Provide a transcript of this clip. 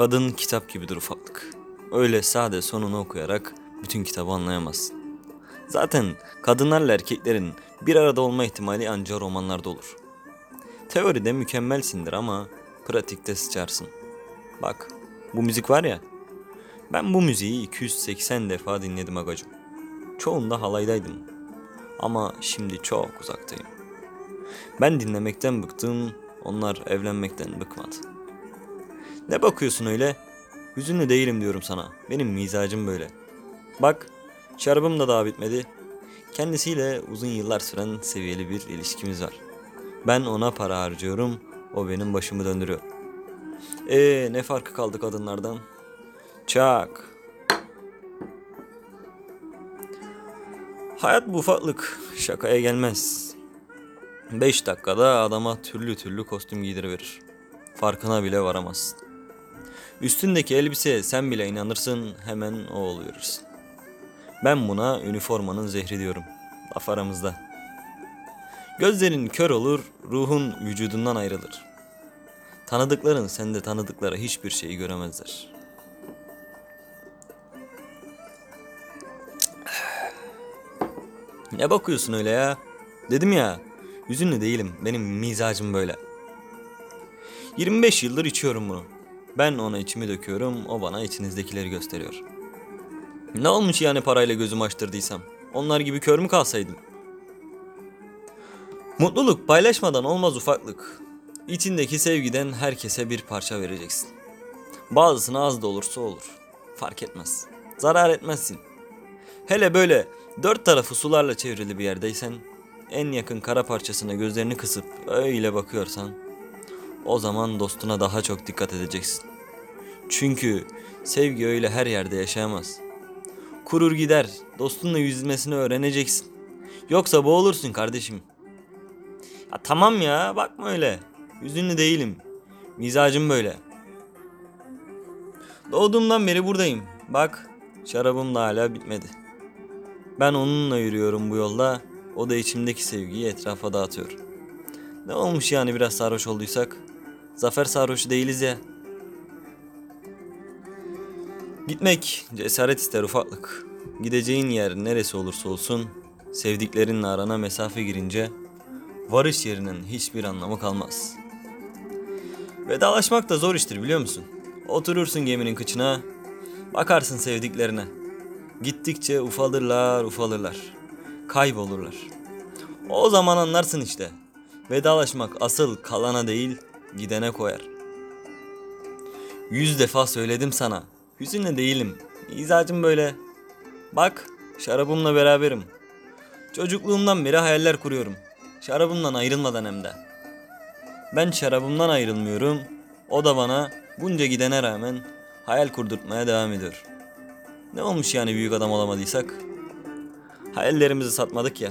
Kadın kitap gibidir ufaklık. Öyle sade sonunu okuyarak bütün kitabı anlayamazsın. Zaten kadınlarla erkeklerin bir arada olma ihtimali ancak romanlarda olur. Teoride mükemmelsindir ama pratikte sıçarsın. Bak bu müzik var ya. Ben bu müziği 280 defa dinledim agacım. Çoğunda halaydaydım. Ama şimdi çok uzaktayım. Ben dinlemekten bıktım, onlar evlenmekten bıkmadı. Ne bakıyorsun öyle? Hüzünlü değilim diyorum sana. Benim mizacım böyle. Bak, şarabım da daha bitmedi. Kendisiyle uzun yıllar süren seviyeli bir ilişkimiz var. Ben ona para harcıyorum, o benim başımı döndürüyor. Ee, ne farkı kaldı kadınlardan? Çak. Hayat bu ufaklık, şakaya gelmez. 5 dakikada adama türlü türlü kostüm giydiriverir. Farkına bile varamazsın. Üstündeki elbiseye sen bile inanırsın hemen o oluyorsun. Ben buna üniformanın zehri diyorum. Laf aramızda. Gözlerin kör olur, ruhun vücudundan ayrılır. Tanıdıkların sende tanıdıklara hiçbir şeyi göremezler. Ne bakıyorsun öyle ya? Dedim ya, hüzünlü değilim. Benim mizacım böyle. 25 yıldır içiyorum bunu. Ben ona içimi döküyorum, o bana içinizdekileri gösteriyor. Ne olmuş yani parayla gözümü açtırdıysam? Onlar gibi kör mü kalsaydım? Mutluluk paylaşmadan olmaz ufaklık. İçindeki sevgiden herkese bir parça vereceksin. Bazısına az da olursa olur. Fark etmez. Zarar etmezsin. Hele böyle dört tarafı sularla çevrili bir yerdeysen, en yakın kara parçasına gözlerini kısıp öyle bakıyorsan, o zaman dostuna daha çok dikkat edeceksin. Çünkü sevgi öyle her yerde yaşayamaz. Kurur gider, dostunla yüzmesini öğreneceksin. Yoksa boğulursun kardeşim. Ya tamam ya, bakma öyle. Hüzünlü değilim. Mizacım böyle. Doğduğumdan beri buradayım. Bak, şarabım da hala bitmedi. Ben onunla yürüyorum bu yolda. O da içimdeki sevgiyi etrafa dağıtıyor. Ne olmuş yani biraz sarhoş olduysak? Zafer sarhoşu değiliz ya. Gitmek cesaret ister ufaklık. Gideceğin yer neresi olursa olsun sevdiklerinle arana mesafe girince varış yerinin hiçbir anlamı kalmaz. Vedalaşmak da zor iştir biliyor musun? Oturursun geminin kıçına, bakarsın sevdiklerine. Gittikçe ufalırlar ufalırlar. Kaybolurlar. O zaman anlarsın işte. Vedalaşmak asıl kalana değil gidene koyar. Yüz defa söyledim sana. Hüzünle değilim. Mizacım böyle. Bak şarabımla beraberim. Çocukluğumdan beri hayaller kuruyorum. Şarabımdan ayrılmadan hem de. Ben şarabımdan ayrılmıyorum. O da bana bunca gidene rağmen hayal kurdurtmaya devam ediyor. Ne olmuş yani büyük adam olamadıysak? Hayallerimizi satmadık ya.